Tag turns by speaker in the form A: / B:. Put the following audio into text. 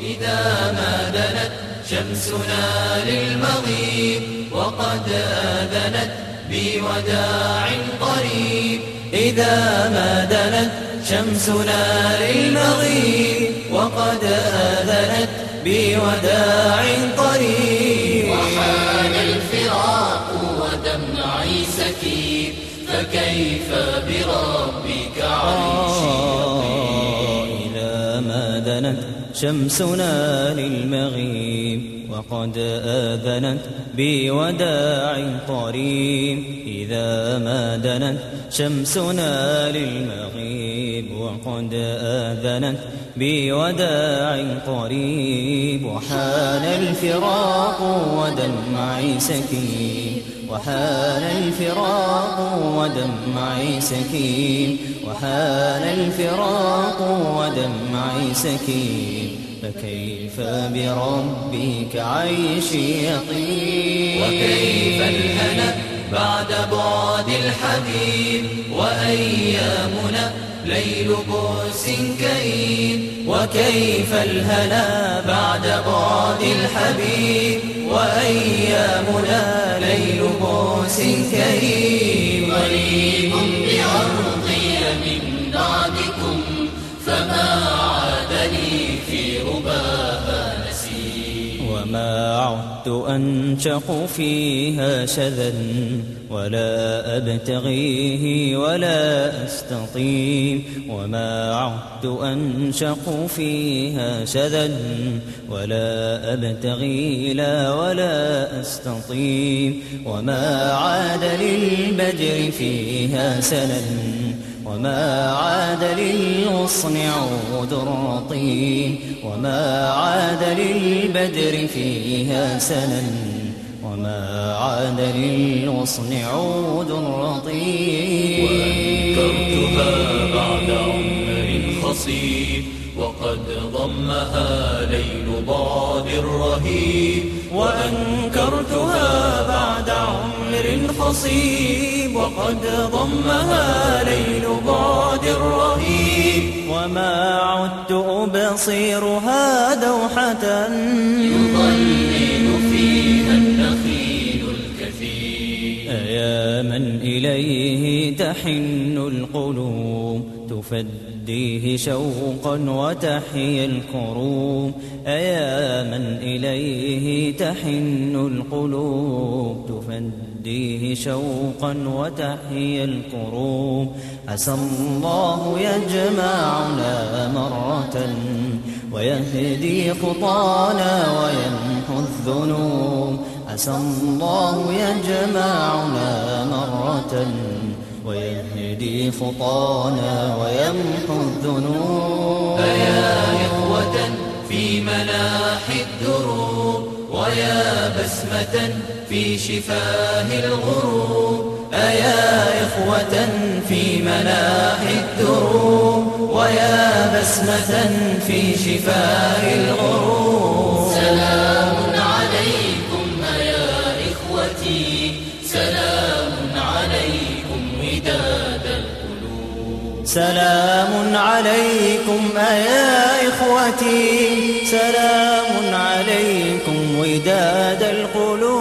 A: إذا ما دنت شمسنا للمغيب وقد آذنت بوداع قريب. إذا ما دنت شمسنا للمغيب وقد آذنت بوداع قريب.
B: وحان الفراق ودمعي سكيب فكيف بربك عيشي
C: دنت شمسنا للمغيب وقد آذنت بوداع قريب إذا ما دنت شمسنا للمغيب وقد آذنت بوداع قريب وحان الفراق ودمعي سكيب وحان الفراق ودمعي سكيب وحان الفراق ودمعي سكين فكيف بربك عيشي يطيب
A: وكيف الهنا بعد بعد الحبيب وأيامنا ليل بؤس كئيب وكيف الهنا بعد بعد الحبيب؟ وأيامنا ليل بؤس كئيب
B: غريب بأرضي من بعدكم فما
C: وما عدت أنشق فيها شذا ولا أبتغيه ولا أستطيم وما عدت أنشق فيها شذا ولا أبتغي لا ولا أستطيم وما عاد للبجر فيها سنا وما عاد للغصن عود رطيم وما عاد للبدر فيها سنا وما عاد للغصن عود رطيم
A: وأنكرتها بعد عمر خصيب وقد ضمها ليل بعد رهيب وأنكرتها بعد عمر خصيب وقد ضمها ليل بعد رهيب
C: وما عدت أبصيرها دوحة.
B: يضلل فيها النخيل الكثير.
C: أيا من إليه تحن. القلوب تفديه شوقا وتحيا الكروب. أيا من إليه تحن القلوب تفديه شوقا وتحيا الكروب. عسى الله يجمعنا مرة ويهدي خطانا ويمحو الذنوب. عسى الله يجمعنا مرة ويهدي خطانا ويمحو الذنوب.
A: فيا إخوة في مناحي الدروب ويا بسمة في شفاه الغروب. أيا إخوة في مناحي الدروب ويا بسمة في شفاه الغروب.
C: سلام عليكم أيا إخوتي. سلام عليكم وداد القلوب.